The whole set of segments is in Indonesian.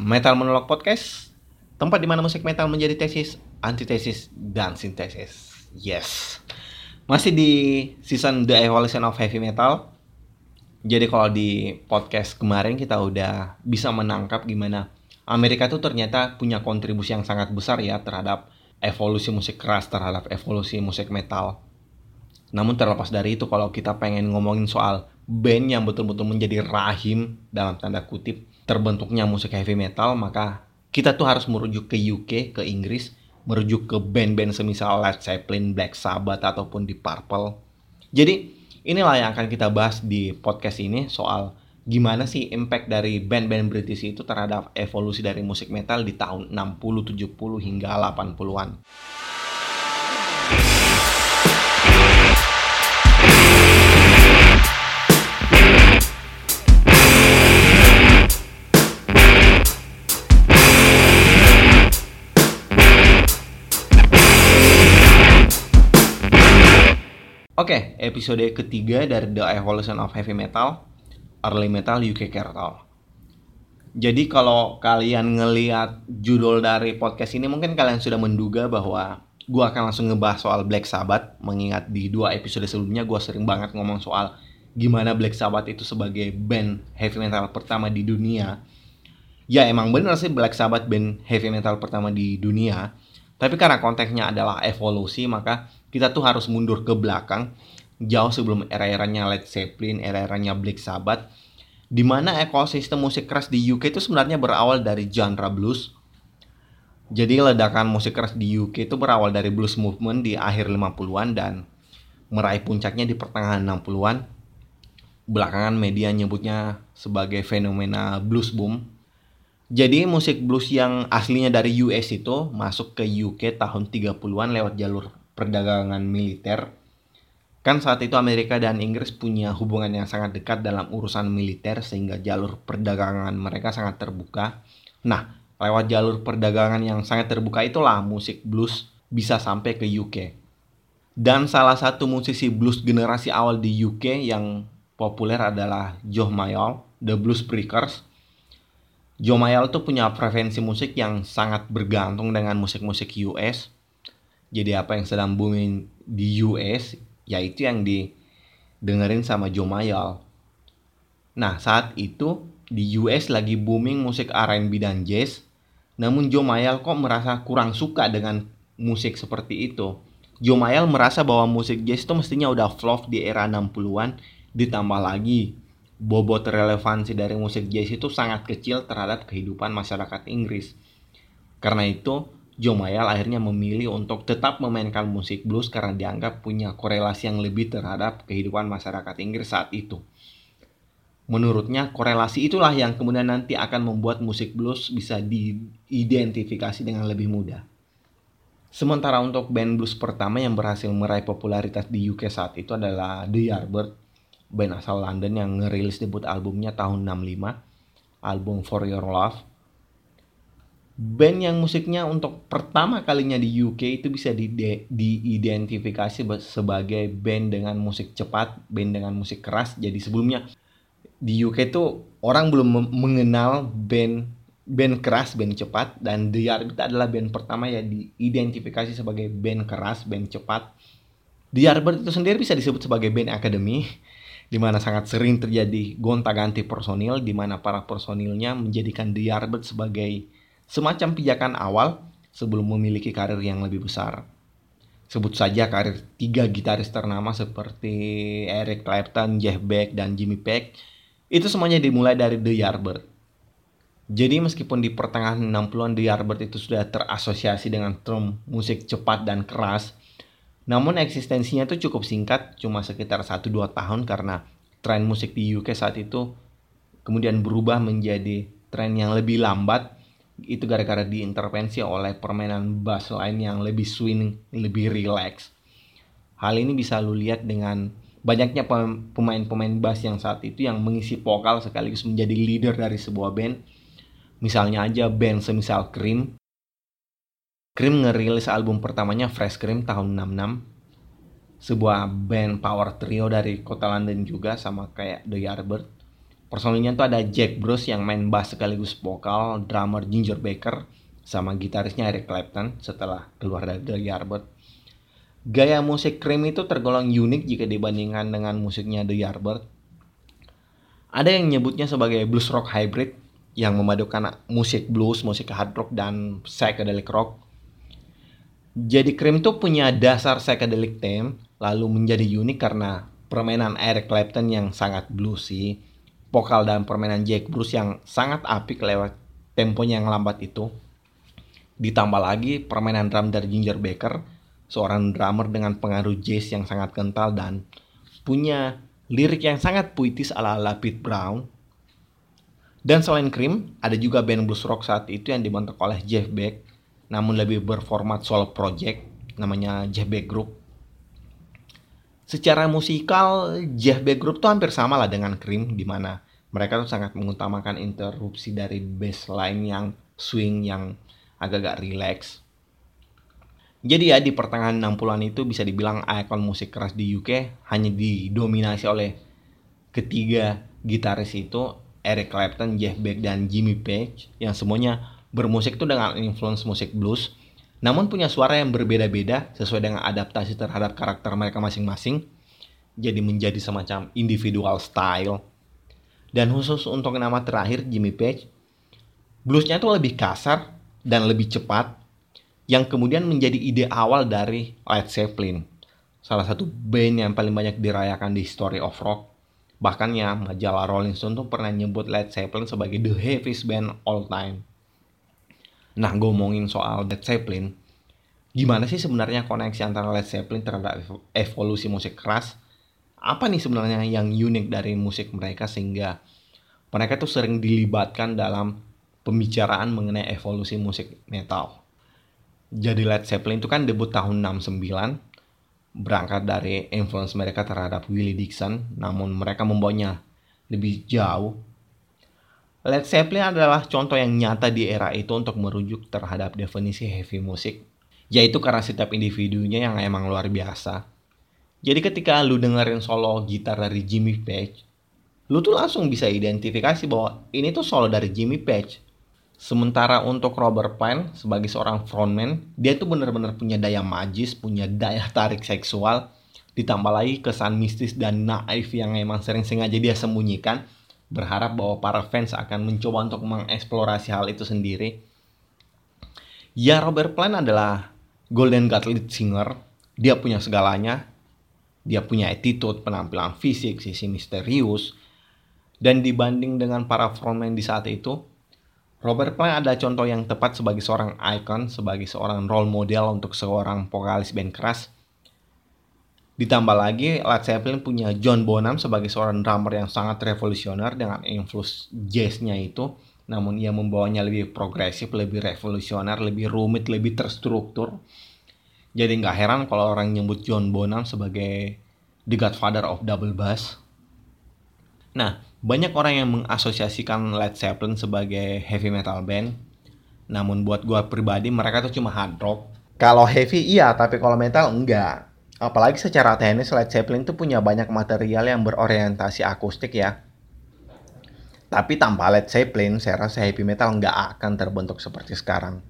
Metal Monolog Podcast, tempat di mana musik metal menjadi tesis, antitesis, dan sintesis. Yes. Masih di season The Evolution of Heavy Metal. Jadi kalau di podcast kemarin kita udah bisa menangkap gimana Amerika tuh ternyata punya kontribusi yang sangat besar ya terhadap evolusi musik keras, terhadap evolusi musik metal. Namun terlepas dari itu kalau kita pengen ngomongin soal band yang betul-betul menjadi rahim dalam tanda kutip terbentuknya musik heavy metal maka kita tuh harus merujuk ke UK, ke Inggris, merujuk ke band-band semisal Led Zeppelin, Black Sabbath ataupun di Purple. Jadi inilah yang akan kita bahas di podcast ini soal gimana sih impact dari band-band British itu terhadap evolusi dari musik metal di tahun 60, 70 hingga 80-an. Oke, episode ketiga dari The Evolution of Heavy Metal, Early Metal UK Cartel. Jadi kalau kalian ngeliat judul dari podcast ini, mungkin kalian sudah menduga bahwa gue akan langsung ngebahas soal Black Sabbath, mengingat di dua episode sebelumnya gue sering banget ngomong soal gimana Black Sabbath itu sebagai band heavy metal pertama di dunia. Ya emang bener sih Black Sabbath band heavy metal pertama di dunia, tapi karena konteksnya adalah evolusi, maka kita tuh harus mundur ke belakang jauh sebelum era-eranya Led Zeppelin, era-eranya Black Sabbath, di mana ekosistem musik keras di UK itu sebenarnya berawal dari genre blues. Jadi ledakan musik keras di UK itu berawal dari blues movement di akhir 50-an dan meraih puncaknya di pertengahan 60-an. Belakangan media nyebutnya sebagai fenomena blues boom. Jadi musik blues yang aslinya dari US itu masuk ke UK tahun 30-an lewat jalur perdagangan militer. Kan saat itu Amerika dan Inggris punya hubungan yang sangat dekat dalam urusan militer sehingga jalur perdagangan mereka sangat terbuka. Nah, lewat jalur perdagangan yang sangat terbuka itulah musik blues bisa sampai ke UK. Dan salah satu musisi blues generasi awal di UK yang populer adalah Joe Mayall, The Blues Breakers. Joe Mayall tuh punya preferensi musik yang sangat bergantung dengan musik-musik US jadi apa yang sedang booming di US yaitu yang didengerin sama Joe Mayall. Nah saat itu di US lagi booming musik R&B dan jazz, namun Joe Mayall kok merasa kurang suka dengan musik seperti itu. Joe Mayall merasa bahwa musik jazz itu mestinya udah flop di era 60-an, ditambah lagi bobot relevansi dari musik jazz itu sangat kecil terhadap kehidupan masyarakat Inggris. Karena itu, Joe Mayall akhirnya memilih untuk tetap memainkan musik blues karena dianggap punya korelasi yang lebih terhadap kehidupan masyarakat Inggris saat itu. Menurutnya, korelasi itulah yang kemudian nanti akan membuat musik blues bisa diidentifikasi dengan lebih mudah. Sementara untuk band blues pertama yang berhasil meraih popularitas di UK saat itu adalah The Yardbird, band asal London yang ngerilis debut albumnya tahun 65, album For Your Love, band yang musiknya untuk pertama kalinya di UK itu bisa di diidentifikasi sebagai band dengan musik cepat, band dengan musik keras. Jadi sebelumnya di UK itu orang belum mengenal band band keras, band cepat dan The Yardbirds adalah band pertama yang diidentifikasi sebagai band keras, band cepat. The Yardbirds itu sendiri bisa disebut sebagai band akademi di mana sangat sering terjadi gonta-ganti personil di mana para personilnya menjadikan The Yardbirds sebagai semacam pijakan awal sebelum memiliki karir yang lebih besar. Sebut saja karir tiga gitaris ternama seperti Eric Clapton, Jeff Beck, dan Jimmy Page. Itu semuanya dimulai dari The Yardbird. Jadi meskipun di pertengahan 60-an The Yardbird itu sudah terasosiasi dengan term musik cepat dan keras, namun eksistensinya itu cukup singkat, cuma sekitar 1-2 tahun karena tren musik di UK saat itu kemudian berubah menjadi tren yang lebih lambat itu gara-gara diintervensi oleh permainan bass lain yang lebih swing, lebih relax. Hal ini bisa lu lihat dengan banyaknya pemain-pemain bass yang saat itu yang mengisi vokal sekaligus menjadi leader dari sebuah band. Misalnya aja band semisal Cream. Cream ngerilis album pertamanya Fresh Cream tahun 66. Sebuah band power trio dari kota London juga sama kayak The Yardbird. Personilnya tuh ada Jack Bruce yang main bass sekaligus vokal, drummer Ginger Baker, sama gitarisnya Eric Clapton setelah keluar dari The Yardbird. Gaya musik Cream itu tergolong unik jika dibandingkan dengan musiknya The Yardbird. Ada yang nyebutnya sebagai blues rock hybrid yang memadukan musik blues, musik hard rock, dan psychedelic rock. Jadi Cream itu punya dasar psychedelic theme, lalu menjadi unik karena permainan Eric Clapton yang sangat bluesy, vokal dan permainan Jack Bruce yang sangat apik lewat temponya yang lambat itu. Ditambah lagi permainan drum dari Ginger Baker, seorang drummer dengan pengaruh jazz yang sangat kental dan punya lirik yang sangat puitis ala-ala Pete Brown. Dan selain Cream, ada juga band blues rock saat itu yang dibentuk oleh Jeff Beck, namun lebih berformat solo project, namanya Jeff Beck Group. Secara musikal, Jeff Beck Group tuh hampir sama lah dengan Cream, di mana mereka tuh sangat mengutamakan interupsi dari bass line yang swing yang agak-agak relax. Jadi ya di pertengahan 60-an itu bisa dibilang ikon musik keras di UK hanya didominasi oleh ketiga gitaris itu Eric Clapton, Jeff Beck, dan Jimmy Page yang semuanya bermusik tuh dengan influence musik blues namun punya suara yang berbeda-beda sesuai dengan adaptasi terhadap karakter mereka masing-masing, jadi menjadi semacam individual style. Dan khusus untuk nama terakhir Jimmy Page, bluesnya itu lebih kasar dan lebih cepat, yang kemudian menjadi ide awal dari Led Zeppelin, salah satu band yang paling banyak dirayakan di Story of Rock. Bahkan ya majalah Rolling Stone tuh pernah nyebut Led Zeppelin sebagai the heaviest band all time. Nah, ngomongin soal Led Zeppelin, gimana sih sebenarnya koneksi antara Led Zeppelin terhadap evolusi musik keras? Apa nih sebenarnya yang unik dari musik mereka sehingga mereka tuh sering dilibatkan dalam pembicaraan mengenai evolusi musik metal. Jadi Led Zeppelin itu kan debut tahun 69, berangkat dari influence mereka terhadap Willie Dixon, namun mereka membawanya lebih jauh Led Zeppelin adalah contoh yang nyata di era itu untuk merujuk terhadap definisi heavy music, yaitu karena setiap individunya yang emang luar biasa. Jadi ketika lu dengerin solo gitar dari Jimmy Page, lu tuh langsung bisa identifikasi bahwa ini tuh solo dari Jimmy Page. Sementara untuk Robert Plant sebagai seorang frontman, dia tuh bener-bener punya daya magis, punya daya tarik seksual, ditambah lagi kesan mistis dan naif yang emang sering sengaja dia sembunyikan berharap bahwa para fans akan mencoba untuk mengeksplorasi hal itu sendiri. Ya Robert Plant adalah Golden God lead singer, dia punya segalanya, dia punya attitude, penampilan fisik, sisi misterius, dan dibanding dengan para frontman di saat itu, Robert Plant ada contoh yang tepat sebagai seorang icon, sebagai seorang role model untuk seorang vokalis band keras Ditambah lagi, Led Zeppelin punya John Bonham sebagai seorang drummer yang sangat revolusioner dengan influence jazznya itu. Namun ia membawanya lebih progresif, lebih revolusioner, lebih rumit, lebih terstruktur. Jadi nggak heran kalau orang nyebut John Bonham sebagai the godfather of double bass. Nah, banyak orang yang mengasosiasikan Led Zeppelin sebagai heavy metal band. Namun buat gue pribadi mereka tuh cuma hard rock. Kalau heavy iya, tapi kalau metal enggak Apalagi secara teknis Led Zeppelin itu punya banyak material yang berorientasi akustik ya. Tapi tanpa Led Zeppelin, saya rasa heavy metal nggak akan terbentuk seperti sekarang.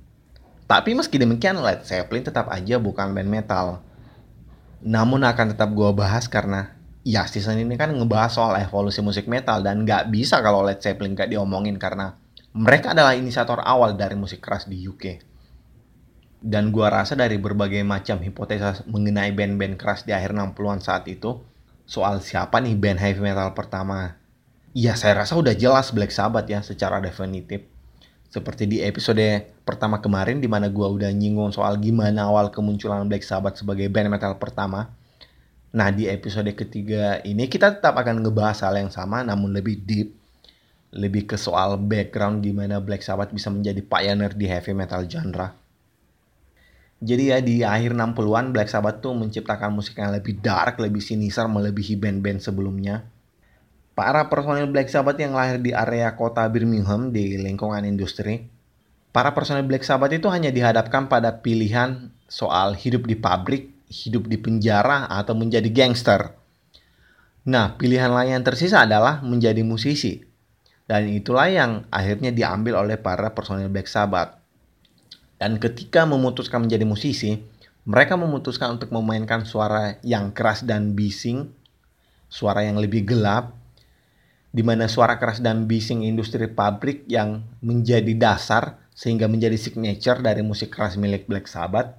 Tapi meski demikian, Led Zeppelin tetap aja bukan band metal. Namun akan tetap gue bahas karena ya season ini kan ngebahas soal evolusi musik metal dan nggak bisa kalau Led Zeppelin gak diomongin karena mereka adalah inisiator awal dari musik keras di UK. Dan gua rasa dari berbagai macam hipotesa mengenai band-band keras di akhir 60-an saat itu, soal siapa nih band heavy metal pertama. Ya saya rasa udah jelas Black Sabbath ya secara definitif. Seperti di episode pertama kemarin di mana gua udah nyinggung soal gimana awal kemunculan Black Sabbath sebagai band metal pertama. Nah di episode ketiga ini kita tetap akan ngebahas hal yang sama namun lebih deep. Lebih ke soal background gimana Black Sabbath bisa menjadi pioneer di heavy metal genre jadi ya di akhir 60-an Black Sabbath tuh menciptakan musik yang lebih dark, lebih sinister melebihi band-band sebelumnya. Para personel Black Sabbath yang lahir di area kota Birmingham di lingkungan industri. Para personel Black Sabbath itu hanya dihadapkan pada pilihan soal hidup di pabrik, hidup di penjara, atau menjadi gangster. Nah, pilihan lain yang tersisa adalah menjadi musisi. Dan itulah yang akhirnya diambil oleh para personil Black Sabbath. Dan ketika memutuskan menjadi musisi, mereka memutuskan untuk memainkan suara yang keras dan bising, suara yang lebih gelap, di mana suara keras dan bising industri pabrik yang menjadi dasar sehingga menjadi signature dari musik keras milik Black Sabbath.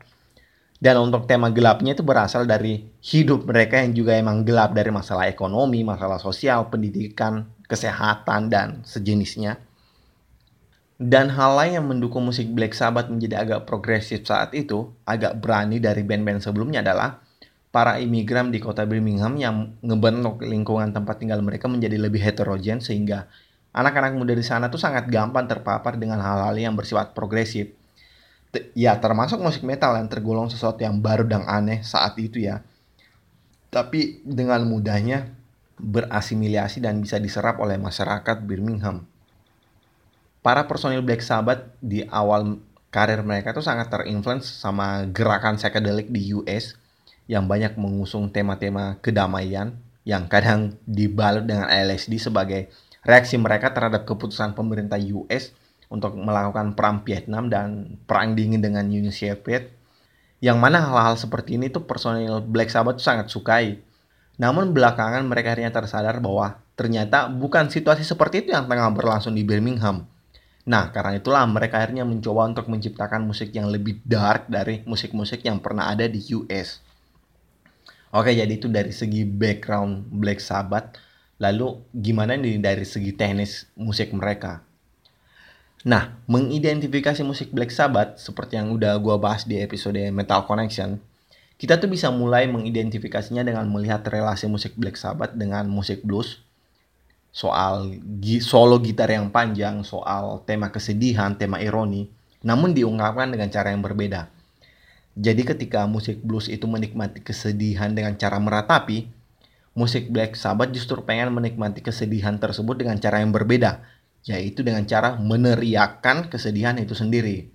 Dan untuk tema gelapnya itu berasal dari hidup mereka yang juga emang gelap dari masalah ekonomi, masalah sosial, pendidikan, kesehatan, dan sejenisnya. Dan hal lain yang mendukung musik Black Sabbath menjadi agak progresif saat itu, agak berani dari band-band sebelumnya adalah para imigran di kota Birmingham yang ngebentuk lingkungan tempat tinggal mereka menjadi lebih heterogen sehingga anak-anak muda di sana tuh sangat gampang terpapar dengan hal-hal yang bersifat progresif. Ya termasuk musik metal yang tergolong sesuatu yang baru dan aneh saat itu ya. Tapi dengan mudahnya berasimilasi dan bisa diserap oleh masyarakat Birmingham. Para personil Black Sabbath di awal karir mereka tuh sangat terinfluence sama gerakan psychedelic di US yang banyak mengusung tema-tema kedamaian yang kadang dibalut dengan LSD sebagai reaksi mereka terhadap keputusan pemerintah US untuk melakukan perang Vietnam dan perang dingin dengan Uni Soviet yang mana hal-hal seperti ini tuh personil Black Sabbath sangat sukai namun belakangan mereka akhirnya tersadar bahwa ternyata bukan situasi seperti itu yang tengah berlangsung di Birmingham. Nah, karena itulah mereka akhirnya mencoba untuk menciptakan musik yang lebih dark dari musik-musik yang pernah ada di US. Oke, jadi itu dari segi background Black Sabbath. Lalu gimana nih dari segi teknis musik mereka? Nah, mengidentifikasi musik Black Sabbath seperti yang udah gua bahas di episode Metal Connection, kita tuh bisa mulai mengidentifikasinya dengan melihat relasi musik Black Sabbath dengan musik blues. Soal solo gitar yang panjang, soal tema kesedihan, tema ironi, namun diungkapkan dengan cara yang berbeda. Jadi ketika musik blues itu menikmati kesedihan dengan cara meratapi, musik Black Sabbath justru pengen menikmati kesedihan tersebut dengan cara yang berbeda, yaitu dengan cara meneriakkan kesedihan itu sendiri.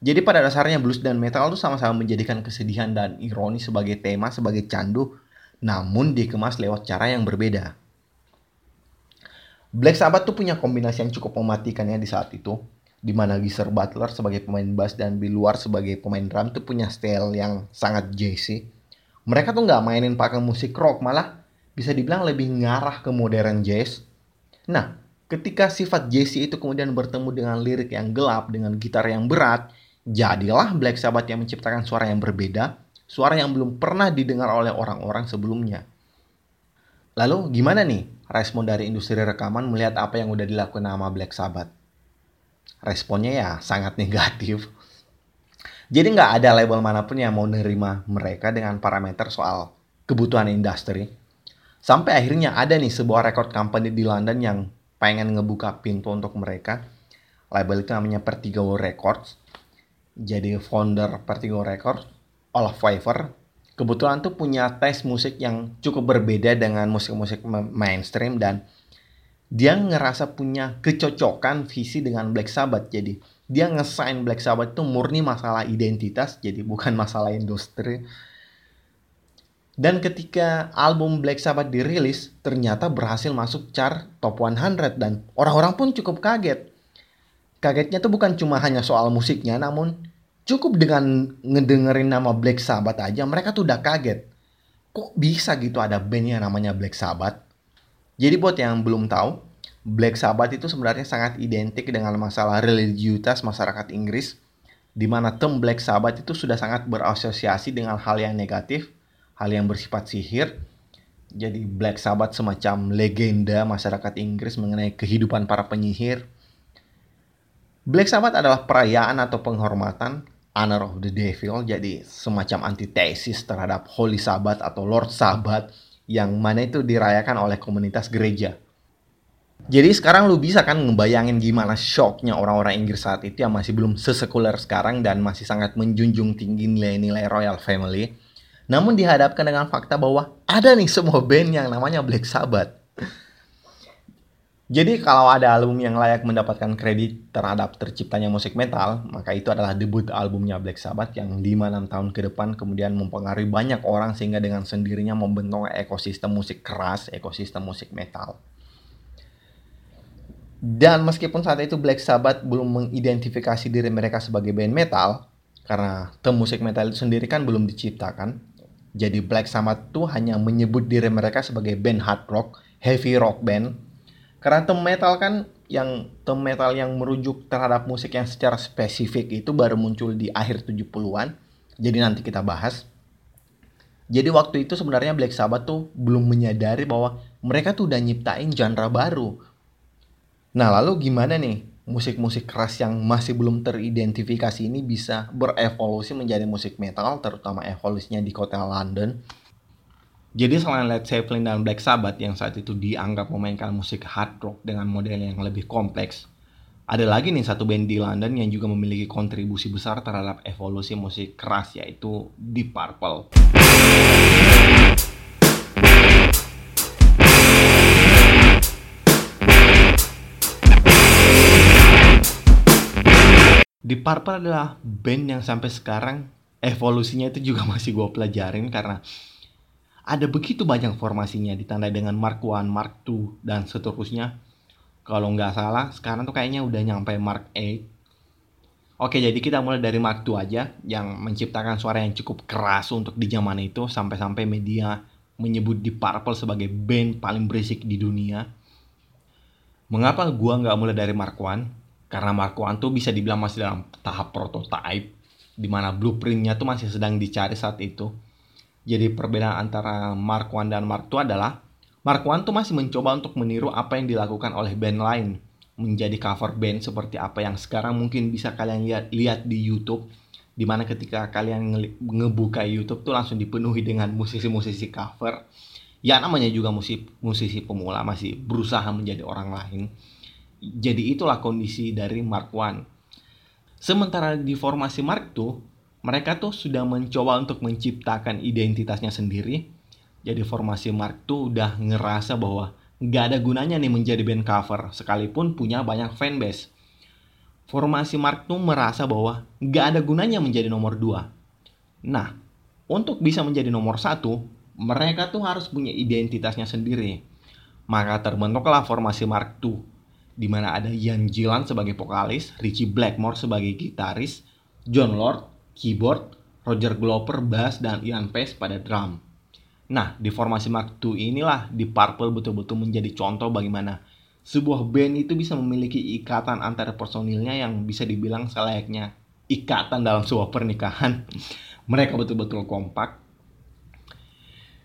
Jadi pada dasarnya blues dan metal itu sama-sama menjadikan kesedihan dan ironi sebagai tema, sebagai candu, namun dikemas lewat cara yang berbeda. Black Sabbath tuh punya kombinasi yang cukup mematikan ya di saat itu, di mana Geezer Butler sebagai pemain bass dan Bill Ward sebagai pemain drum tuh punya style yang sangat jazzy. Mereka tuh nggak mainin pakai musik rock, malah bisa dibilang lebih ngarah ke modern jazz. Nah, ketika sifat jazzy itu kemudian bertemu dengan lirik yang gelap, dengan gitar yang berat, Jadilah Black Sabbath yang menciptakan suara yang berbeda, suara yang belum pernah didengar oleh orang-orang sebelumnya. Lalu gimana nih respon dari industri rekaman melihat apa yang udah dilakukan nama Black Sabbath? Responnya ya sangat negatif. Jadi nggak ada label mana pun yang mau nerima mereka dengan parameter soal kebutuhan industri. Sampai akhirnya ada nih sebuah record company di London yang pengen ngebuka pintu untuk mereka. Label itu namanya Vertigo Records jadi founder Vertigo Record, Olaf Pfeiffer, kebetulan tuh punya tes musik yang cukup berbeda dengan musik-musik mainstream dan dia ngerasa punya kecocokan visi dengan Black Sabbath. Jadi dia ngesign Black Sabbath itu murni masalah identitas, jadi bukan masalah industri. Dan ketika album Black Sabbath dirilis, ternyata berhasil masuk chart top 100 dan orang-orang pun cukup kaget. Kagetnya tuh bukan cuma hanya soal musiknya, namun cukup dengan ngedengerin nama Black Sabbath aja mereka tuh udah kaget. Kok bisa gitu ada band yang namanya Black Sabbath? Jadi buat yang belum tahu, Black Sabbath itu sebenarnya sangat identik dengan masalah religiusitas masyarakat Inggris, di mana term Black Sabbath itu sudah sangat berasosiasi dengan hal yang negatif, hal yang bersifat sihir. Jadi Black Sabbath semacam legenda masyarakat Inggris mengenai kehidupan para penyihir. Black Sabbath adalah perayaan atau penghormatan Honor of the Devil jadi semacam antitesis terhadap Holy Sabbath atau Lord Sabbath yang mana itu dirayakan oleh komunitas gereja. Jadi sekarang lu bisa kan ngebayangin gimana shocknya orang-orang Inggris saat itu yang masih belum sesekuler sekarang dan masih sangat menjunjung tinggi nilai-nilai Royal Family. Namun dihadapkan dengan fakta bahwa ada nih semua band yang namanya Black Sabbath. Jadi kalau ada album yang layak mendapatkan kredit terhadap terciptanya musik metal, maka itu adalah debut albumnya Black Sabbath yang 5-6 tahun ke depan kemudian mempengaruhi banyak orang sehingga dengan sendirinya membentuk ekosistem musik keras, ekosistem musik metal. Dan meskipun saat itu Black Sabbath belum mengidentifikasi diri mereka sebagai band metal, karena term musik metal itu sendiri kan belum diciptakan, jadi Black Sabbath tuh hanya menyebut diri mereka sebagai band hard rock, heavy rock band. Karena term metal kan yang term metal yang merujuk terhadap musik yang secara spesifik itu baru muncul di akhir 70-an. Jadi nanti kita bahas. Jadi waktu itu sebenarnya Black Sabbath tuh belum menyadari bahwa mereka tuh udah nyiptain genre baru, Nah, lalu gimana nih musik-musik keras yang masih belum teridentifikasi ini bisa berevolusi menjadi musik metal, terutama evolusinya di kota London? Jadi selain Led Zeppelin dan Black Sabbath yang saat itu dianggap memainkan musik hard rock dengan model yang lebih kompleks, ada lagi nih satu band di London yang juga memiliki kontribusi besar terhadap evolusi musik keras yaitu Deep Purple. di Purple adalah band yang sampai sekarang evolusinya itu juga masih gue pelajarin karena ada begitu banyak formasinya ditandai dengan Mark 1, Mark 2, dan seterusnya. Kalau nggak salah, sekarang tuh kayaknya udah nyampe Mark 8. Oke, jadi kita mulai dari Mark 2 aja, yang menciptakan suara yang cukup keras untuk di zaman itu, sampai-sampai media menyebut di Purple sebagai band paling berisik di dunia. Mengapa gua nggak mulai dari Mark 1? karena Mark One tuh bisa dibilang masih dalam tahap prototype di mana blueprintnya tuh masih sedang dicari saat itu. Jadi perbedaan antara Mark One dan Mark II adalah Mark One tuh masih mencoba untuk meniru apa yang dilakukan oleh band lain. Menjadi cover band seperti apa yang sekarang mungkin bisa kalian lihat lihat di YouTube. Di mana ketika kalian nge ngebuka YouTube tuh langsung dipenuhi dengan musisi-musisi cover. Ya namanya juga musisi musisi pemula masih berusaha menjadi orang lain. Jadi itulah kondisi dari Mark I. Sementara di formasi Mark II, mereka tuh sudah mencoba untuk menciptakan identitasnya sendiri. Jadi formasi Mark II udah ngerasa bahwa nggak ada gunanya nih menjadi band cover, sekalipun punya banyak fanbase. Formasi Mark II merasa bahwa nggak ada gunanya menjadi nomor 2. Nah, untuk bisa menjadi nomor satu, mereka tuh harus punya identitasnya sendiri. Maka terbentuklah formasi Mark II di mana ada Ian Gillan sebagai vokalis, Richie Blackmore sebagai gitaris, John Lord keyboard, Roger Glover bass dan Ian Pace pada drum. Nah, di formasi Mark II inilah di Purple betul-betul menjadi contoh bagaimana sebuah band itu bisa memiliki ikatan antara personilnya yang bisa dibilang selayaknya ikatan dalam sebuah pernikahan. Mereka betul-betul kompak.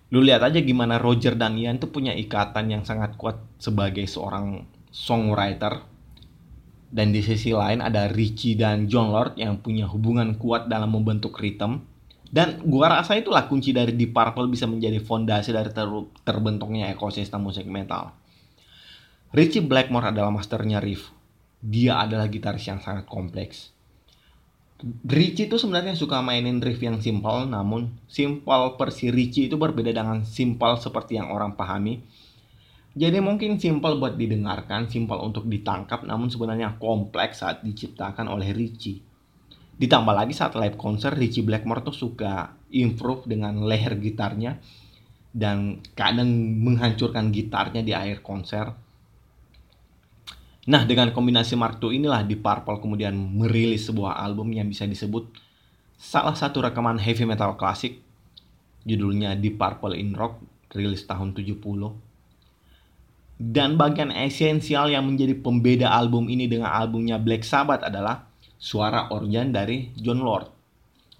Lu lihat aja gimana Roger dan Ian tuh punya ikatan yang sangat kuat sebagai seorang songwriter dan di sisi lain ada Richie dan John Lord yang punya hubungan kuat dalam membentuk rhythm dan gua rasa itulah kunci dari Deep Purple bisa menjadi fondasi dari ter terbentuknya ekosistem musik metal. Richie Blackmore adalah masternya riff. Dia adalah gitaris yang sangat kompleks. Richie itu sebenarnya suka mainin riff yang simpel, namun simpel versi Richie itu berbeda dengan simpel seperti yang orang pahami jadi mungkin simpel buat didengarkan, simpel untuk ditangkap, namun sebenarnya kompleks saat diciptakan oleh Richie. Ditambah lagi saat live konser, Richie Blackmore tuh suka improve dengan leher gitarnya dan kadang menghancurkan gitarnya di akhir konser. Nah, dengan kombinasi Mark II inilah di Purple kemudian merilis sebuah album yang bisa disebut salah satu rekaman heavy metal klasik. Judulnya Di Purple in Rock, rilis tahun 70 dan bagian esensial yang menjadi pembeda album ini dengan albumnya Black Sabbath adalah suara organ dari John Lord.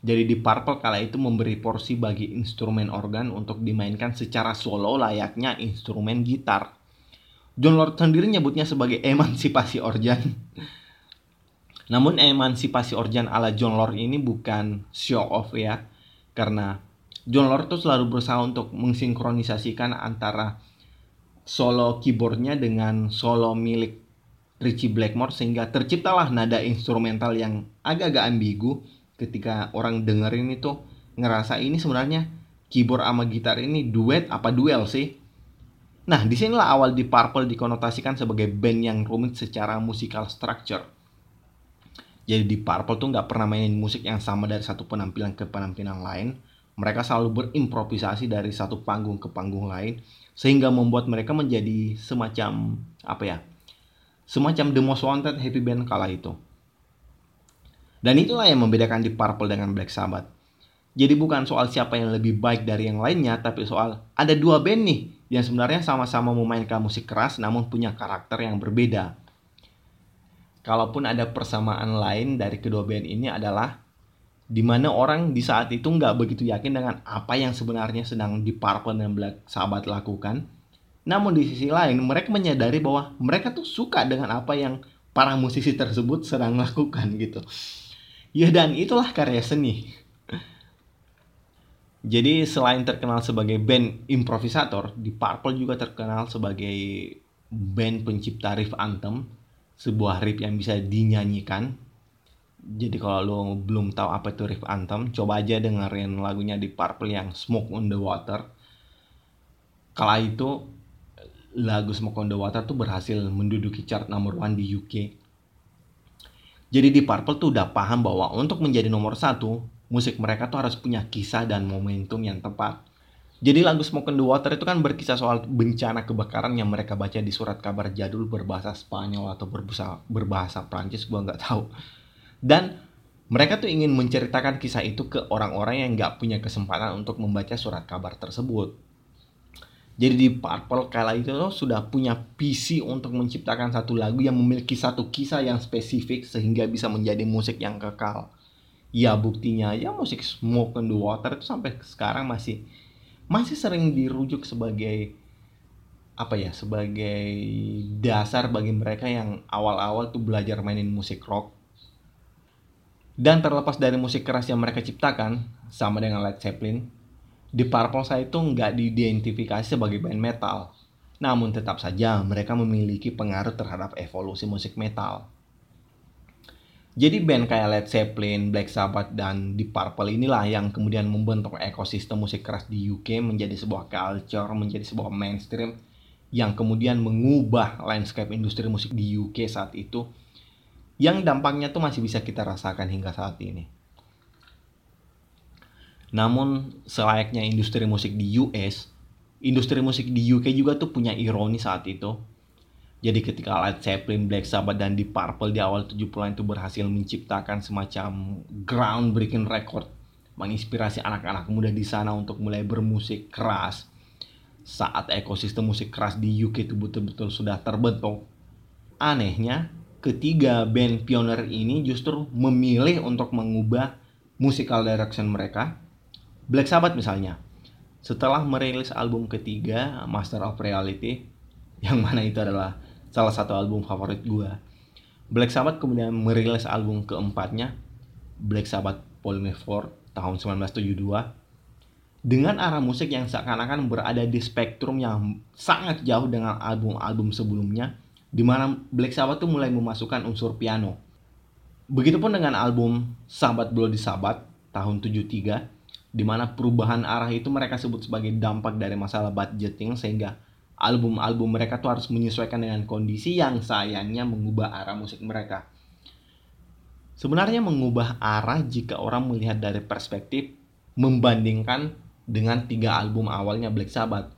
Jadi di Purple kala itu memberi porsi bagi instrumen organ untuk dimainkan secara solo layaknya instrumen gitar. John Lord sendiri nyebutnya sebagai emansipasi organ. Namun emansipasi organ ala John Lord ini bukan show off ya. Karena John Lord tuh selalu berusaha untuk mensinkronisasikan antara solo keyboardnya dengan solo milik Richie Blackmore sehingga terciptalah nada instrumental yang agak-agak ambigu ketika orang dengerin itu ngerasa ini sebenarnya keyboard sama gitar ini duet apa duel sih? Nah, di sinilah awal di Purple dikonotasikan sebagai band yang rumit secara musical structure. Jadi di Purple tuh nggak pernah mainin musik yang sama dari satu penampilan ke penampilan lain. Mereka selalu berimprovisasi dari satu panggung ke panggung lain sehingga membuat mereka menjadi semacam apa ya semacam the most wanted happy band kala itu. Dan itulah yang membedakan Deep Purple dengan Black Sabbath. Jadi bukan soal siapa yang lebih baik dari yang lainnya, tapi soal ada dua band nih yang sebenarnya sama-sama memainkan musik keras namun punya karakter yang berbeda. Kalaupun ada persamaan lain dari kedua band ini adalah di mana orang di saat itu nggak begitu yakin dengan apa yang sebenarnya sedang di Purple dan Black Sabbath lakukan. Namun di sisi lain mereka menyadari bahwa mereka tuh suka dengan apa yang para musisi tersebut sedang lakukan gitu. Ya dan itulah karya seni. Jadi selain terkenal sebagai band improvisator, di Purple juga terkenal sebagai band pencipta riff anthem, sebuah riff yang bisa dinyanyikan. Jadi kalau lo belum tahu apa itu riff anthem, coba aja dengerin lagunya di Purple yang Smoke on the Water. Kala itu lagu Smoke on the Water tuh berhasil menduduki chart nomor one di UK. Jadi di Purple tuh udah paham bahwa untuk menjadi nomor satu, musik mereka tuh harus punya kisah dan momentum yang tepat. Jadi lagu Smoke on the Water itu kan berkisah soal bencana kebakaran yang mereka baca di surat kabar jadul berbahasa Spanyol atau berbahasa, berbahasa Prancis, gua nggak tahu. Dan mereka tuh ingin menceritakan kisah itu ke orang-orang yang nggak punya kesempatan untuk membaca surat kabar tersebut. Jadi di Purple kala itu tuh sudah punya visi untuk menciptakan satu lagu yang memiliki satu kisah yang spesifik sehingga bisa menjadi musik yang kekal ya buktinya ya musik Smoke on the Water itu sampai sekarang masih masih sering dirujuk sebagai apa ya sebagai dasar bagi mereka yang awal-awal tuh belajar mainin musik rock dan terlepas dari musik keras yang mereka ciptakan sama dengan Led Zeppelin di Purple saya itu nggak diidentifikasi sebagai band metal. Namun tetap saja mereka memiliki pengaruh terhadap evolusi musik metal. Jadi band kayak Led Zeppelin, Black Sabbath, dan Deep Purple inilah yang kemudian membentuk ekosistem musik keras di UK menjadi sebuah culture, menjadi sebuah mainstream yang kemudian mengubah landscape industri musik di UK saat itu yang dampaknya tuh masih bisa kita rasakan hingga saat ini. Namun selayaknya industri musik di US, industri musik di UK juga tuh punya ironi saat itu jadi ketika Led Zeppelin, Black Sabbath, dan Deep Purple di awal 70-an itu berhasil menciptakan semacam groundbreaking record menginspirasi anak-anak muda di sana untuk mulai bermusik keras saat ekosistem musik keras di UK itu betul-betul sudah terbentuk. Anehnya, ketiga band pioner ini justru memilih untuk mengubah musical direction mereka. Black Sabbath misalnya, setelah merilis album ketiga, Master of Reality, yang mana itu adalah salah satu album favorit gue. Black Sabbath kemudian merilis album keempatnya, Black Sabbath 4 tahun 1972 dengan arah musik yang seakan-akan berada di spektrum yang sangat jauh dengan album-album sebelumnya di mana Black Sabbath tuh mulai memasukkan unsur piano. Begitupun dengan album Sabbath Bloody Sabbath tahun 73 di mana perubahan arah itu mereka sebut sebagai dampak dari masalah budgeting sehingga album-album mereka tuh harus menyesuaikan dengan kondisi yang sayangnya mengubah arah musik mereka. Sebenarnya mengubah arah jika orang melihat dari perspektif membandingkan dengan tiga album awalnya Black Sabbath.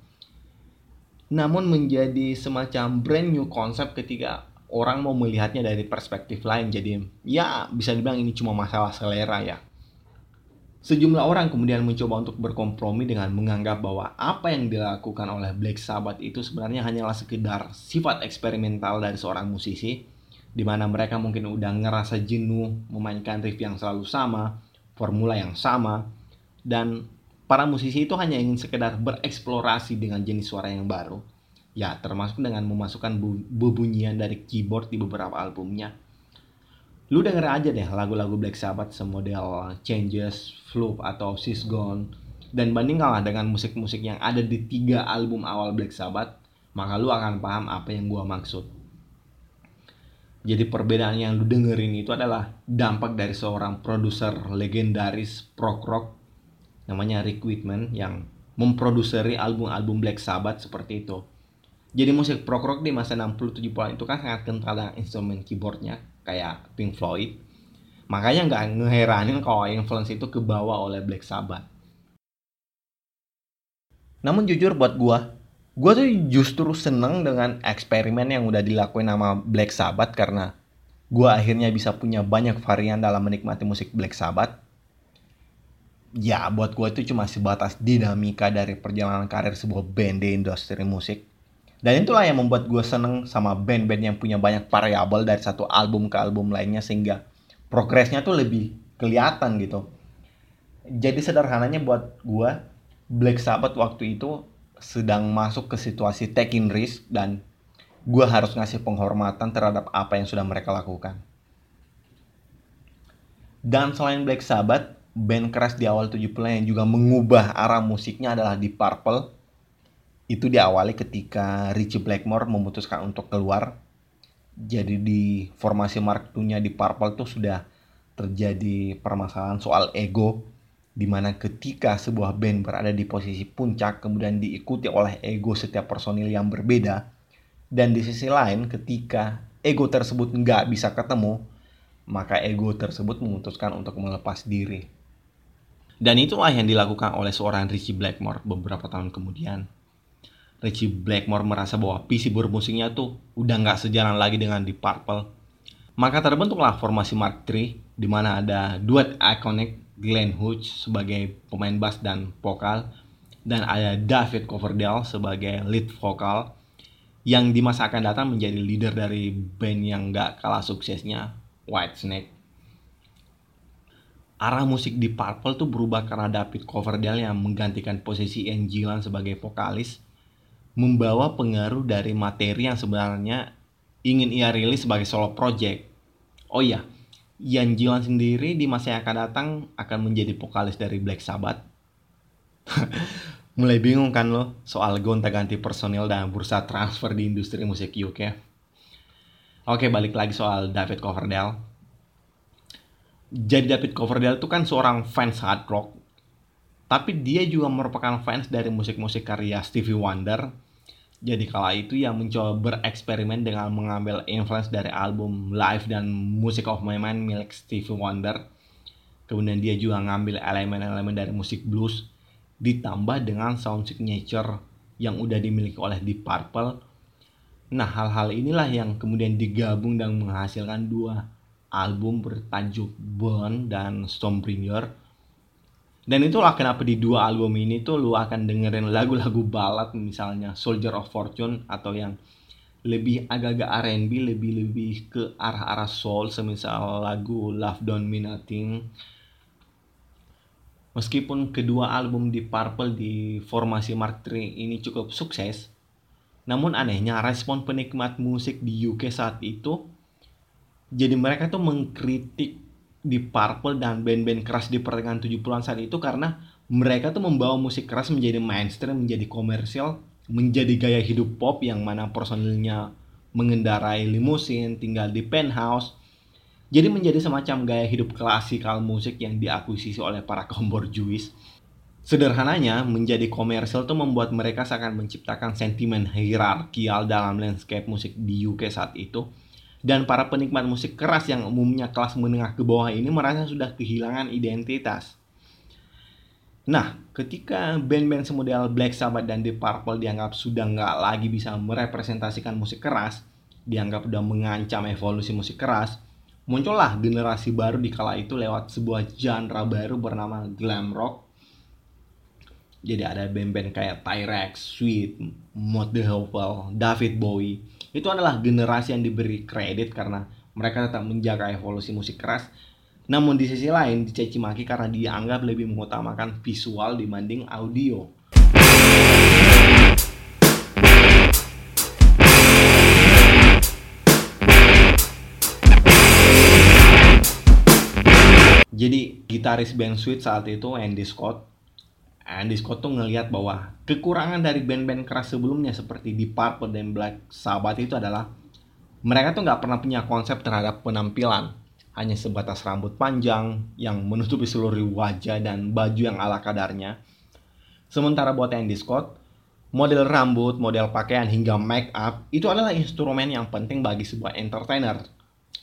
Namun menjadi semacam brand new konsep ketika orang mau melihatnya dari perspektif lain. Jadi ya bisa dibilang ini cuma masalah selera ya. Sejumlah orang kemudian mencoba untuk berkompromi dengan menganggap bahwa apa yang dilakukan oleh Black Sabbath itu sebenarnya hanyalah sekedar sifat eksperimental dari seorang musisi, di mana mereka mungkin udah ngerasa jenuh memainkan riff yang selalu sama, formula yang sama, dan para musisi itu hanya ingin sekedar bereksplorasi dengan jenis suara yang baru. Ya, termasuk dengan memasukkan bubunyian dari keyboard di beberapa albumnya. Lu denger aja deh lagu-lagu Black Sabbath semodel Changes, Floop atau She's Gone. Dan bandingkanlah dengan musik-musik yang ada di tiga album awal Black Sabbath maka lu akan paham apa yang gua maksud. Jadi perbedaan yang lu dengerin itu adalah dampak dari seorang produser legendaris prog rock namanya Rick Whitman yang memproduseri album-album Black Sabbath seperti itu. Jadi musik prog rock di masa 60 70 itu kan sangat kental dengan instrumen keyboardnya kayak Pink Floyd. Makanya nggak ngeheranin kalau influence itu kebawa oleh Black Sabbath. Namun jujur buat gua, gue tuh justru seneng dengan eksperimen yang udah dilakuin sama Black Sabbath karena gue akhirnya bisa punya banyak varian dalam menikmati musik Black Sabbath. Ya, buat gue itu cuma sebatas dinamika dari perjalanan karir sebuah band di industri musik. Dan itulah yang membuat gue seneng sama band-band yang punya banyak variabel dari satu album ke album lainnya sehingga progresnya tuh lebih kelihatan gitu. Jadi sederhananya buat gue, Black Sabbath waktu itu sedang masuk ke situasi taking risk dan gue harus ngasih penghormatan terhadap apa yang sudah mereka lakukan. Dan selain Black Sabbath, band keras di awal 70 yang juga mengubah arah musiknya adalah di Purple. Itu diawali ketika Richie Blackmore memutuskan untuk keluar. Jadi di formasi Mark II-nya di Purple tuh sudah terjadi permasalahan soal ego di mana ketika sebuah band berada di posisi puncak kemudian diikuti oleh ego setiap personil yang berbeda dan di sisi lain ketika ego tersebut nggak bisa ketemu maka ego tersebut memutuskan untuk melepas diri dan itulah yang dilakukan oleh seorang Richie Blackmore beberapa tahun kemudian Richie Blackmore merasa bahwa visi bermusiknya tuh udah nggak sejalan lagi dengan di Purple maka terbentuklah formasi Mark III di mana ada duet ikonik Glenn Hughes sebagai pemain bass dan vokal dan ada David Coverdale sebagai lead vokal yang di masa akan datang menjadi leader dari band yang gak kalah suksesnya Whitesnake. Arah musik di Purple tuh berubah karena David Coverdale yang menggantikan posisi Ian Gillan sebagai vokalis membawa pengaruh dari materi yang sebenarnya ingin ia rilis sebagai solo project. Oh iya, Ian Gillan sendiri di masa yang akan datang akan menjadi vokalis dari Black Sabbath. Mulai bingung kan lo soal gonta-ganti personil dan bursa transfer di industri musik UK? Oke, balik lagi soal David Coverdale. Jadi David Coverdale itu kan seorang fans hard rock, tapi dia juga merupakan fans dari musik-musik karya Stevie Wonder, jadi kala itu ia mencoba bereksperimen dengan mengambil influence dari album Live dan Music of My Mind milik Stevie Wonder. Kemudian dia juga ngambil elemen-elemen dari musik blues ditambah dengan sound signature yang udah dimiliki oleh Deep Purple. Nah, hal-hal inilah yang kemudian digabung dan menghasilkan dua album bertajuk Burn dan Stormbringer dan itulah kenapa di dua album ini tuh lu akan dengerin lagu-lagu balad misalnya Soldier of Fortune atau yang lebih agak-agak R&B lebih-lebih ke arah-arah soul semisal lagu Love Don't Mean Nothing. Meskipun kedua album di Purple di formasi Mark III ini cukup sukses, namun anehnya respon penikmat musik di UK saat itu jadi mereka tuh mengkritik di Purple dan band-band keras di pertengahan 70-an saat itu karena mereka tuh membawa musik keras menjadi mainstream, menjadi komersial, menjadi gaya hidup pop yang mana personilnya mengendarai limusin, tinggal di penthouse. Jadi menjadi semacam gaya hidup klasikal musik yang diakuisisi oleh para kaum borjuis. Sederhananya, menjadi komersial itu membuat mereka seakan menciptakan sentimen hierarkial dalam landscape musik di UK saat itu dan para penikmat musik keras yang umumnya kelas menengah ke bawah ini merasa sudah kehilangan identitas. Nah, ketika band-band semodel Black Sabbath dan Deep Purple dianggap sudah nggak lagi bisa merepresentasikan musik keras, dianggap sudah mengancam evolusi musik keras, muncullah generasi baru di kala itu lewat sebuah genre baru bernama glam rock. Jadi ada band-band kayak T-Rex, Sweet, Mod the David Bowie, itu adalah generasi yang diberi kredit karena mereka tetap menjaga evolusi musik keras namun di sisi lain dicaci maki karena dianggap lebih mengutamakan visual dibanding audio. Jadi gitaris band Sweet saat itu Andy Scott Andy Scott tuh ngelihat bahwa kekurangan dari band-band keras sebelumnya seperti Deep Purple dan Black Sabbath itu adalah mereka tuh nggak pernah punya konsep terhadap penampilan hanya sebatas rambut panjang yang menutupi seluruh wajah dan baju yang ala kadarnya. Sementara buat Andy Scott, model rambut, model pakaian hingga make up itu adalah instrumen yang penting bagi sebuah entertainer.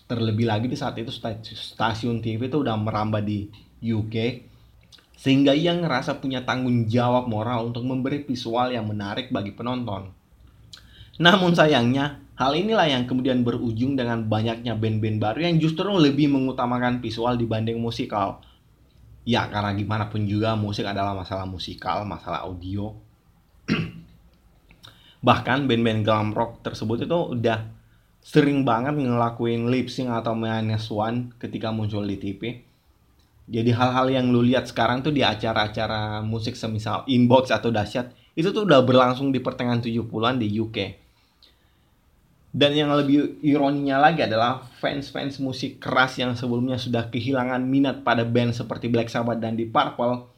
Terlebih lagi di saat itu stasiun TV itu udah merambah di UK sehingga ia ngerasa punya tanggung jawab moral untuk memberi visual yang menarik bagi penonton. Namun sayangnya, hal inilah yang kemudian berujung dengan banyaknya band-band baru yang justru lebih mengutamakan visual dibanding musikal. Ya, karena gimana pun juga musik adalah masalah musikal, masalah audio. Bahkan band-band glam rock tersebut itu udah sering banget ngelakuin lip sync atau minus one ketika muncul di TV jadi hal-hal yang lu lihat sekarang tuh di acara-acara musik semisal Inbox atau Dahsyat itu tuh udah berlangsung di pertengahan 70-an di UK. Dan yang lebih ironinya lagi adalah fans-fans musik keras yang sebelumnya sudah kehilangan minat pada band seperti Black Sabbath dan Deep Purple,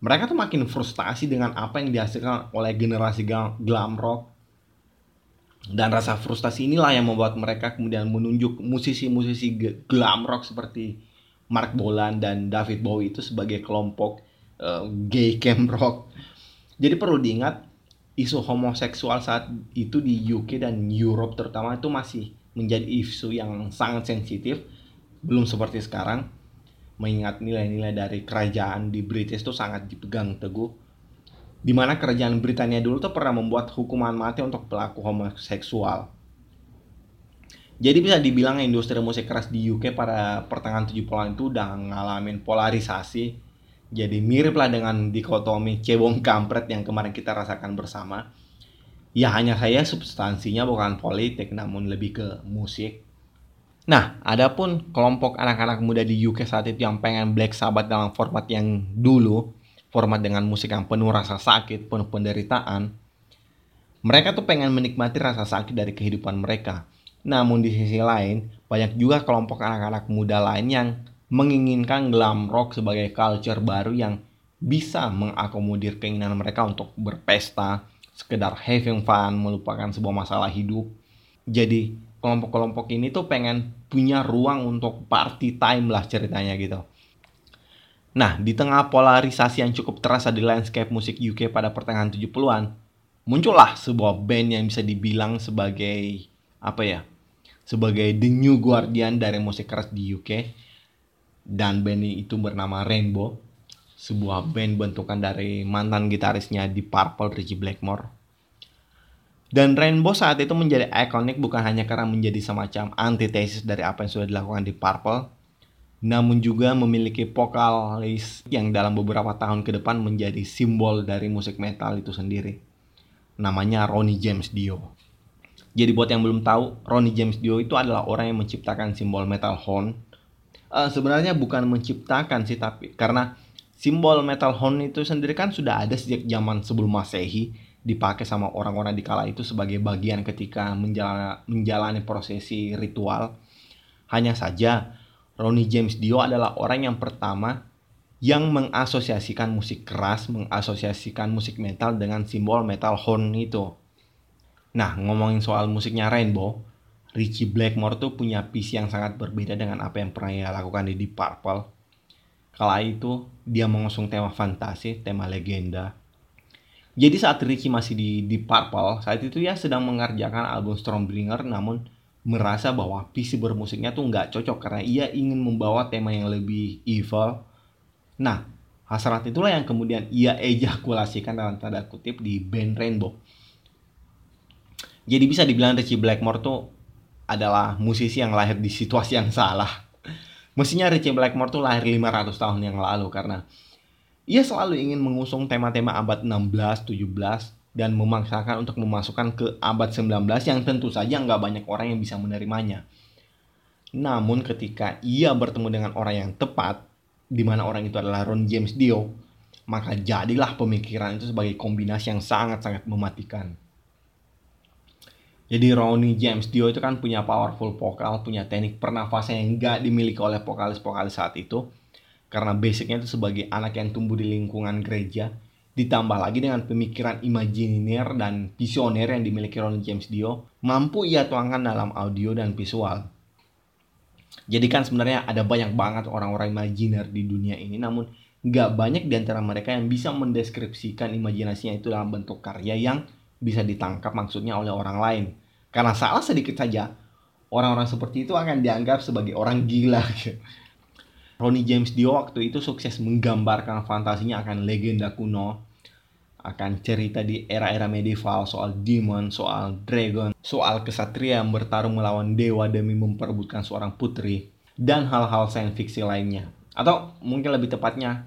mereka tuh makin frustasi dengan apa yang dihasilkan oleh generasi glam rock. Dan rasa frustasi inilah yang membuat mereka kemudian menunjuk musisi-musisi glam rock seperti Mark Bolan dan David Bowie itu sebagai kelompok uh, gay camp rock. Jadi perlu diingat isu homoseksual saat itu di UK dan Europe terutama itu masih menjadi isu yang sangat sensitif belum seperti sekarang. Mengingat nilai-nilai dari kerajaan di British itu sangat dipegang teguh. Di mana kerajaan Britania dulu tuh pernah membuat hukuman mati untuk pelaku homoseksual jadi bisa dibilang industri musik keras di UK pada pertengahan 70-an itu udah ngalamin polarisasi. Jadi mirip lah dengan dikotomi cebong kampret yang kemarin kita rasakan bersama. Ya hanya saya substansinya bukan politik namun lebih ke musik. Nah, adapun kelompok anak-anak muda di UK saat itu yang pengen Black Sabbath dalam format yang dulu, format dengan musik yang penuh rasa sakit, penuh penderitaan, mereka tuh pengen menikmati rasa sakit dari kehidupan mereka namun di sisi lain, banyak juga kelompok anak-anak muda lain yang menginginkan glam rock sebagai culture baru yang bisa mengakomodir keinginan mereka untuk berpesta, sekedar having fun, melupakan sebuah masalah hidup. Jadi kelompok-kelompok ini tuh pengen punya ruang untuk party time lah ceritanya gitu. Nah, di tengah polarisasi yang cukup terasa di landscape musik UK pada pertengahan 70-an, muncullah sebuah band yang bisa dibilang sebagai apa ya sebagai the new guardian dari musik keras di UK dan band itu bernama Rainbow sebuah band bentukan dari mantan gitarisnya di Purple Richie Blackmore dan Rainbow saat itu menjadi ikonik bukan hanya karena menjadi semacam antitesis dari apa yang sudah dilakukan di Purple namun juga memiliki vokalis yang dalam beberapa tahun ke depan menjadi simbol dari musik metal itu sendiri. Namanya Ronnie James Dio. Jadi buat yang belum tahu, Ronnie James Dio itu adalah orang yang menciptakan simbol metal horn. Uh, sebenarnya bukan menciptakan sih, tapi karena simbol metal horn itu sendiri kan sudah ada sejak zaman sebelum masehi dipakai sama orang-orang di kala itu sebagai bagian ketika menjalani, menjalani prosesi ritual. Hanya saja Ronnie James Dio adalah orang yang pertama yang mengasosiasikan musik keras, mengasosiasikan musik metal dengan simbol metal horn itu. Nah, ngomongin soal musiknya Rainbow, Richie Blackmore tuh punya visi yang sangat berbeda dengan apa yang pernah ia lakukan di Deep Purple. Kala itu, dia mengusung tema fantasi, tema legenda. Jadi saat Richie masih di Deep Purple, saat itu ia sedang mengerjakan album Stormbringer namun merasa bahwa visi bermusiknya tuh nggak cocok karena ia ingin membawa tema yang lebih evil. Nah, hasrat itulah yang kemudian ia ejakulasikan dalam tanda kutip di band Rainbow jadi bisa dibilang Richie Blackmore tuh adalah musisi yang lahir di situasi yang salah. Mestinya Richie Blackmore tuh lahir 500 tahun yang lalu karena ia selalu ingin mengusung tema-tema abad 16, 17 dan memaksakan untuk memasukkan ke abad 19 yang tentu saja nggak banyak orang yang bisa menerimanya. Namun ketika ia bertemu dengan orang yang tepat, di mana orang itu adalah Ron James Dio, maka jadilah pemikiran itu sebagai kombinasi yang sangat-sangat mematikan. Jadi Ronnie James Dio itu kan punya powerful vokal, punya teknik pernafasan yang gak dimiliki oleh vokalis-vokalis saat itu. Karena basicnya itu sebagai anak yang tumbuh di lingkungan gereja, ditambah lagi dengan pemikiran imajiner dan visioner yang dimiliki Ronnie James Dio, mampu ia tuangkan dalam audio dan visual. Jadi kan sebenarnya ada banyak banget orang-orang imajiner di dunia ini, namun gak banyak di antara mereka yang bisa mendeskripsikan imajinasinya itu dalam bentuk karya yang bisa ditangkap maksudnya oleh orang lain. Karena salah sedikit saja, orang-orang seperti itu akan dianggap sebagai orang gila. Ronnie James Dio waktu itu sukses menggambarkan fantasinya akan legenda kuno, akan cerita di era-era medieval soal demon, soal dragon, soal kesatria yang bertarung melawan dewa demi memperebutkan seorang putri, dan hal-hal sains fiksi lainnya. Atau mungkin lebih tepatnya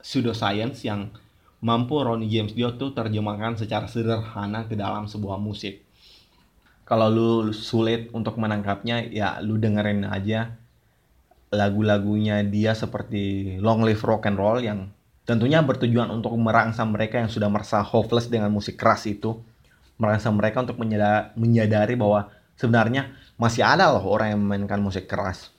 pseudoscience yang mampu Ronnie James Dio tuh terjemahkan secara sederhana ke dalam sebuah musik. Kalau lu sulit untuk menangkapnya, ya lu dengerin aja lagu-lagunya dia seperti Long Live Rock and Roll yang tentunya bertujuan untuk merangsang mereka yang sudah merasa hopeless dengan musik keras itu merangsang mereka untuk menyadari bahwa sebenarnya masih ada loh orang yang memainkan musik keras.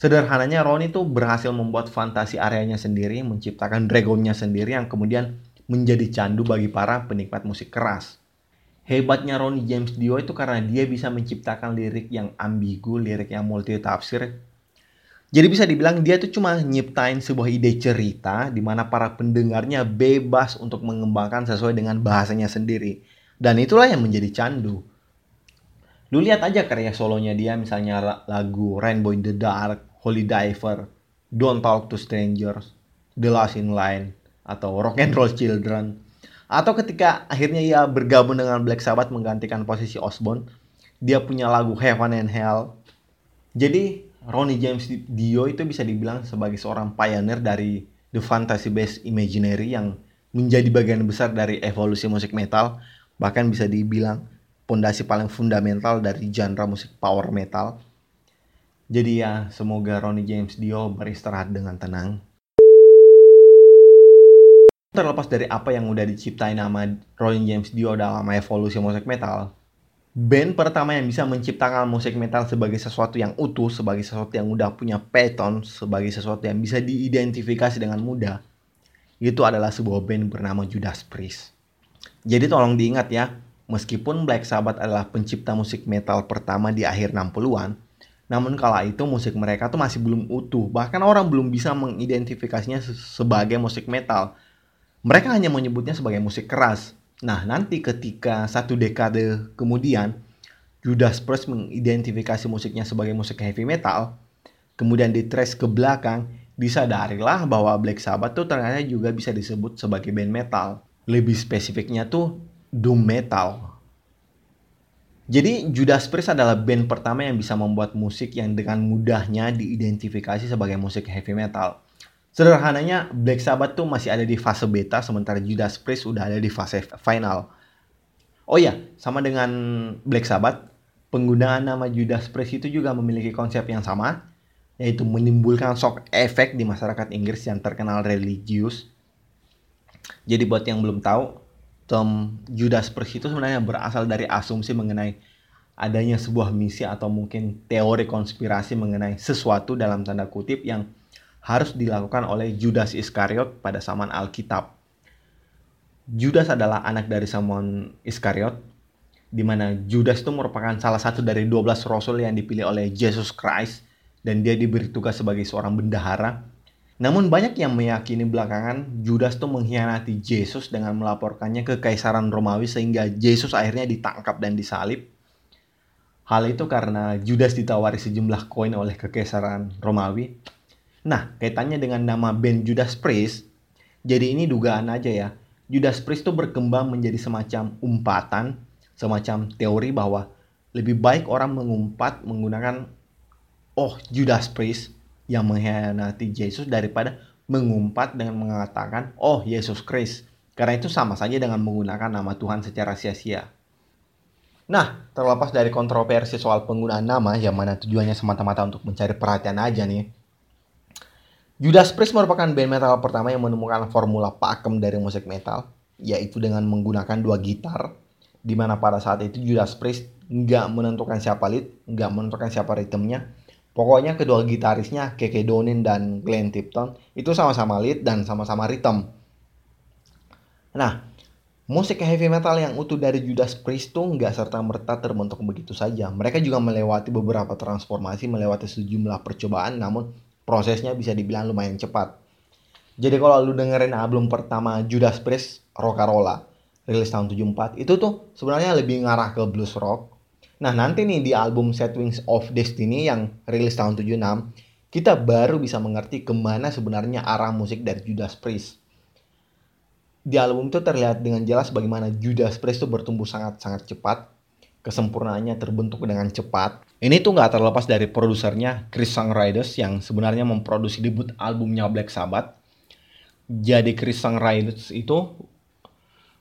Sederhananya Ronnie itu berhasil membuat fantasi areanya sendiri, menciptakan dragonnya sendiri yang kemudian menjadi candu bagi para penikmat musik keras. Hebatnya Ronnie James Dio itu karena dia bisa menciptakan lirik yang ambigu, lirik yang multi tafsir, jadi bisa dibilang dia tuh cuma nyiptain sebuah ide cerita di mana para pendengarnya bebas untuk mengembangkan sesuai dengan bahasanya sendiri. Dan itulah yang menjadi candu. Lu lihat aja karya solonya dia misalnya lagu Rainbow in the Dark, Holy Diver, Don't Talk to Strangers, The Last in Line, atau Rock and Roll Children. Atau ketika akhirnya ia bergabung dengan Black Sabbath menggantikan posisi Osborne, dia punya lagu Heaven and Hell. Jadi Ronnie James Dio itu bisa dibilang sebagai seorang pioneer dari the fantasy based imaginary yang menjadi bagian besar dari evolusi musik metal bahkan bisa dibilang pondasi paling fundamental dari genre musik power metal jadi ya semoga Ronnie James Dio beristirahat dengan tenang terlepas dari apa yang udah diciptain nama Ronnie James Dio dalam evolusi musik metal band pertama yang bisa menciptakan musik metal sebagai sesuatu yang utuh, sebagai sesuatu yang udah punya pattern, sebagai sesuatu yang bisa diidentifikasi dengan mudah, itu adalah sebuah band bernama Judas Priest. Jadi tolong diingat ya, meskipun Black Sabbath adalah pencipta musik metal pertama di akhir 60-an, namun kala itu musik mereka tuh masih belum utuh, bahkan orang belum bisa mengidentifikasinya sebagai musik metal. Mereka hanya menyebutnya sebagai musik keras, Nah, nanti ketika satu dekade kemudian Judas Priest mengidentifikasi musiknya sebagai musik heavy metal, kemudian ditrace ke belakang, disadarilah bahwa Black Sabbath tuh ternyata juga bisa disebut sebagai band metal. Lebih spesifiknya tuh doom metal. Jadi Judas Priest adalah band pertama yang bisa membuat musik yang dengan mudahnya diidentifikasi sebagai musik heavy metal. Sederhananya Black Sabbath tuh masih ada di fase beta sementara Judas Priest udah ada di fase final. Oh iya, sama dengan Black Sabbath, penggunaan nama Judas Priest itu juga memiliki konsep yang sama, yaitu menimbulkan shock efek di masyarakat Inggris yang terkenal religius. Jadi buat yang belum tahu, Judas Priest itu sebenarnya berasal dari asumsi mengenai adanya sebuah misi atau mungkin teori konspirasi mengenai sesuatu dalam tanda kutip yang harus dilakukan oleh Judas Iskariot pada zaman Alkitab. Judas adalah anak dari Simon Iskariot, di mana Judas itu merupakan salah satu dari 12 rasul yang dipilih oleh Jesus Christ dan dia diberi tugas sebagai seorang bendahara. Namun banyak yang meyakini belakangan Judas itu mengkhianati Yesus dengan melaporkannya ke Kaisaran Romawi sehingga Yesus akhirnya ditangkap dan disalib. Hal itu karena Judas ditawari sejumlah koin oleh Kekaisaran Romawi Nah, kaitannya dengan nama band Judas Priest, jadi ini dugaan aja ya. Judas Priest itu berkembang menjadi semacam umpatan, semacam teori bahwa lebih baik orang mengumpat menggunakan oh Judas Priest yang mengkhianati Yesus daripada mengumpat dengan mengatakan oh Yesus Christ. Karena itu sama saja dengan menggunakan nama Tuhan secara sia-sia. Nah, terlepas dari kontroversi soal penggunaan nama yang mana tujuannya semata-mata untuk mencari perhatian aja nih, Judas Priest merupakan band metal pertama yang menemukan formula pakem dari musik metal, yaitu dengan menggunakan dua gitar, di mana pada saat itu Judas Priest nggak menentukan siapa lead, nggak menentukan siapa ritmenya. Pokoknya kedua gitarisnya, Keke Donin dan Glenn Tipton, itu sama-sama lead dan sama-sama rhythm. Nah, musik heavy metal yang utuh dari Judas Priest tuh nggak serta-merta terbentuk begitu saja. Mereka juga melewati beberapa transformasi, melewati sejumlah percobaan, namun prosesnya bisa dibilang lumayan cepat. Jadi kalau lu dengerin album pertama Judas Priest, Rockarola, rilis tahun 74, itu tuh sebenarnya lebih ngarah ke blues rock. Nah nanti nih di album Set Wings of Destiny yang rilis tahun 76, kita baru bisa mengerti ke mana sebenarnya arah musik dari Judas Priest. Di album itu terlihat dengan jelas bagaimana Judas Priest itu bertumbuh sangat-sangat cepat, kesempurnaannya terbentuk dengan cepat. Ini tuh nggak terlepas dari produsernya Chris Songwriters yang sebenarnya memproduksi debut albumnya Black Sabbath. Jadi Chris Songwriters itu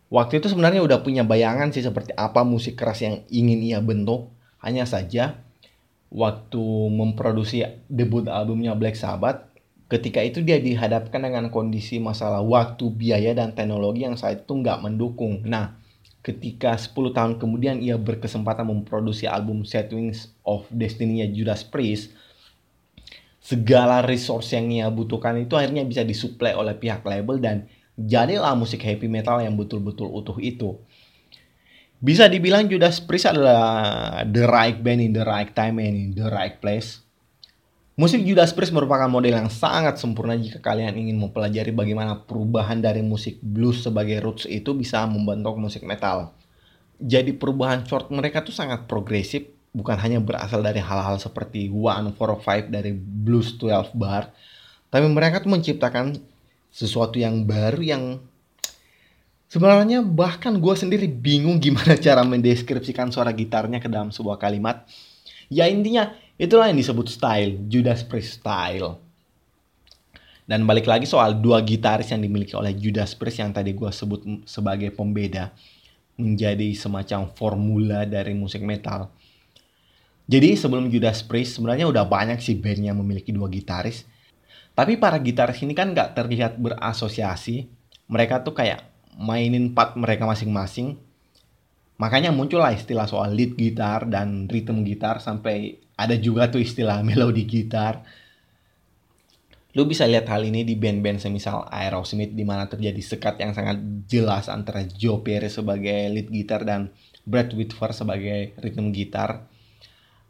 waktu itu sebenarnya udah punya bayangan sih seperti apa musik keras yang ingin ia bentuk. Hanya saja waktu memproduksi debut albumnya Black Sabbath, ketika itu dia dihadapkan dengan kondisi masalah waktu, biaya, dan teknologi yang saat itu nggak mendukung. Nah, ketika 10 tahun kemudian ia berkesempatan memproduksi album Set Wings of Destiny-nya Judas Priest, segala resource yang ia butuhkan itu akhirnya bisa disuplai oleh pihak label dan jadilah musik heavy metal yang betul-betul utuh itu. Bisa dibilang Judas Priest adalah the right band in the right time and in the right place. Musik Judas Priest merupakan model yang sangat sempurna jika kalian ingin mempelajari bagaimana perubahan dari musik blues sebagai roots itu bisa membentuk musik metal. Jadi perubahan short mereka tuh sangat progresif, bukan hanya berasal dari hal-hal seperti one four five dari blues 12 bar, tapi mereka tuh menciptakan sesuatu yang baru yang Sebenarnya bahkan gue sendiri bingung gimana cara mendeskripsikan suara gitarnya ke dalam sebuah kalimat. Ya intinya itulah yang disebut style, Judas Priest style. Dan balik lagi soal dua gitaris yang dimiliki oleh Judas Priest yang tadi gue sebut sebagai pembeda. Menjadi semacam formula dari musik metal. Jadi sebelum Judas Priest sebenarnya udah banyak sih band yang memiliki dua gitaris. Tapi para gitaris ini kan gak terlihat berasosiasi. Mereka tuh kayak mainin part mereka masing-masing. Makanya muncullah istilah soal lead gitar dan rhythm gitar sampai ada juga tuh istilah melodi gitar. Lu bisa lihat hal ini di band-band semisal Aerosmith di mana terjadi sekat yang sangat jelas antara Joe Perry sebagai lead gitar dan Brad Whitford sebagai rhythm gitar.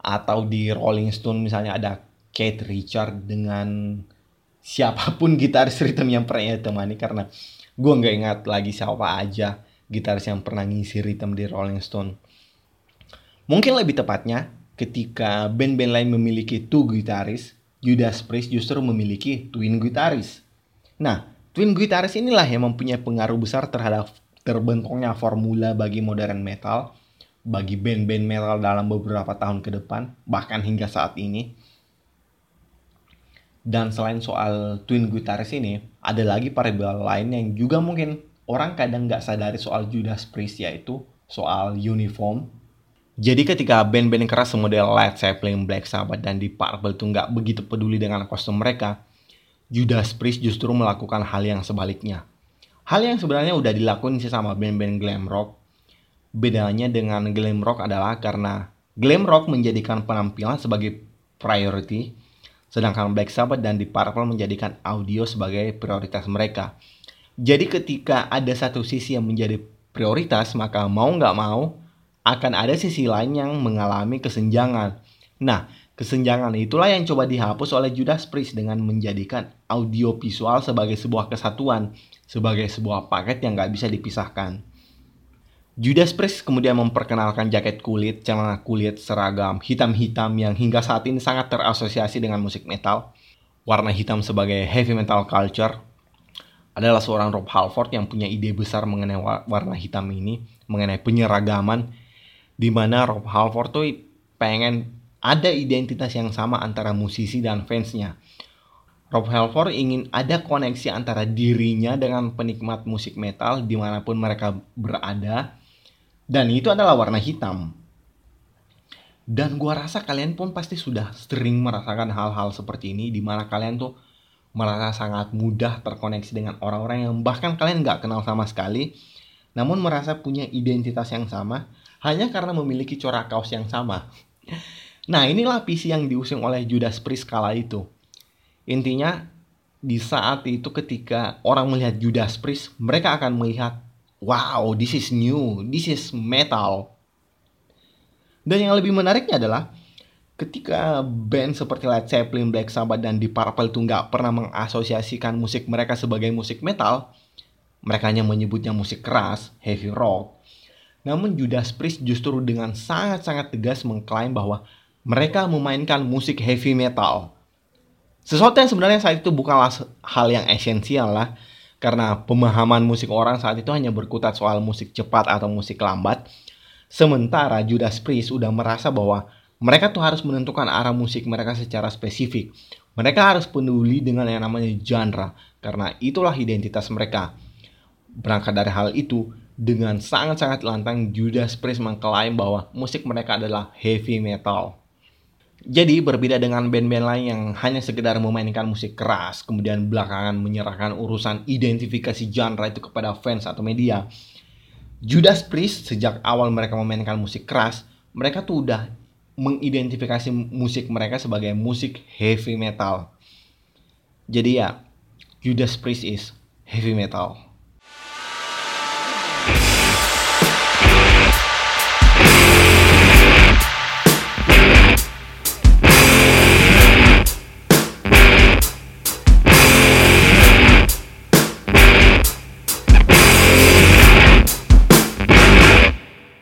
Atau di Rolling Stone misalnya ada Kate Richard dengan siapa pun gitaris rhythm yang pernah temani karena gue nggak ingat lagi siapa aja gitaris yang pernah ngisi rhythm di Rolling Stone. Mungkin lebih tepatnya, ketika band-band lain memiliki two gitaris, Judas Priest justru memiliki twin gitaris. Nah, twin gitaris inilah yang mempunyai pengaruh besar terhadap terbentuknya formula bagi modern metal, bagi band-band metal dalam beberapa tahun ke depan, bahkan hingga saat ini. Dan selain soal twin gitaris ini, ada lagi variabel lain yang juga mungkin orang kadang nggak sadari soal Judas Priest yaitu soal uniform. Jadi ketika band-band keras semodel Led Zeppelin, Black Sabbath, dan Deep Purple itu nggak begitu peduli dengan kostum mereka, Judas Priest justru melakukan hal yang sebaliknya. Hal yang sebenarnya udah dilakuin sih sama band-band glam rock. Bedanya dengan glam rock adalah karena glam rock menjadikan penampilan sebagai priority, Sedangkan Black Sabbath dan Deep Purple menjadikan audio sebagai prioritas mereka. Jadi ketika ada satu sisi yang menjadi prioritas, maka mau nggak mau akan ada sisi lain yang mengalami kesenjangan. Nah, kesenjangan itulah yang coba dihapus oleh Judas Priest dengan menjadikan audio visual sebagai sebuah kesatuan, sebagai sebuah paket yang nggak bisa dipisahkan. Judas Priest kemudian memperkenalkan jaket kulit, celana kulit, seragam hitam-hitam yang hingga saat ini sangat terasosiasi dengan musik metal. Warna hitam sebagai heavy metal culture adalah seorang Rob Halford yang punya ide besar mengenai warna hitam ini, mengenai penyeragaman, di mana Rob Halford tuh pengen ada identitas yang sama antara musisi dan fansnya. Rob Halford ingin ada koneksi antara dirinya dengan penikmat musik metal di mana pun mereka berada, dan itu adalah warna hitam. Dan gua rasa kalian pun pasti sudah sering merasakan hal-hal seperti ini di mana kalian tuh merasa sangat mudah terkoneksi dengan orang-orang yang bahkan kalian nggak kenal sama sekali, namun merasa punya identitas yang sama hanya karena memiliki corak kaos yang sama. Nah inilah visi yang diusung oleh Judas Priest kala itu. Intinya di saat itu ketika orang melihat Judas Priest, mereka akan melihat wow, this is new, this is metal. Dan yang lebih menariknya adalah ketika band seperti Led Zeppelin, Black Sabbath, dan Deep Purple itu nggak pernah mengasosiasikan musik mereka sebagai musik metal, mereka hanya menyebutnya musik keras, heavy rock. Namun Judas Priest justru dengan sangat-sangat tegas mengklaim bahwa mereka memainkan musik heavy metal. Sesuatu yang sebenarnya saat itu bukanlah hal yang esensial lah, karena pemahaman musik orang saat itu hanya berkutat soal musik cepat atau musik lambat. Sementara Judas Priest udah merasa bahwa mereka tuh harus menentukan arah musik mereka secara spesifik. Mereka harus peduli dengan yang namanya genre, karena itulah identitas mereka. Berangkat dari hal itu, dengan sangat-sangat lantang Judas Priest mengklaim bahwa musik mereka adalah heavy metal. Jadi berbeda dengan band-band lain yang hanya sekedar memainkan musik keras, kemudian belakangan menyerahkan urusan identifikasi genre itu kepada fans atau media. Judas Priest sejak awal mereka memainkan musik keras, mereka tuh udah mengidentifikasi musik mereka sebagai musik heavy metal. Jadi ya, Judas Priest is heavy metal.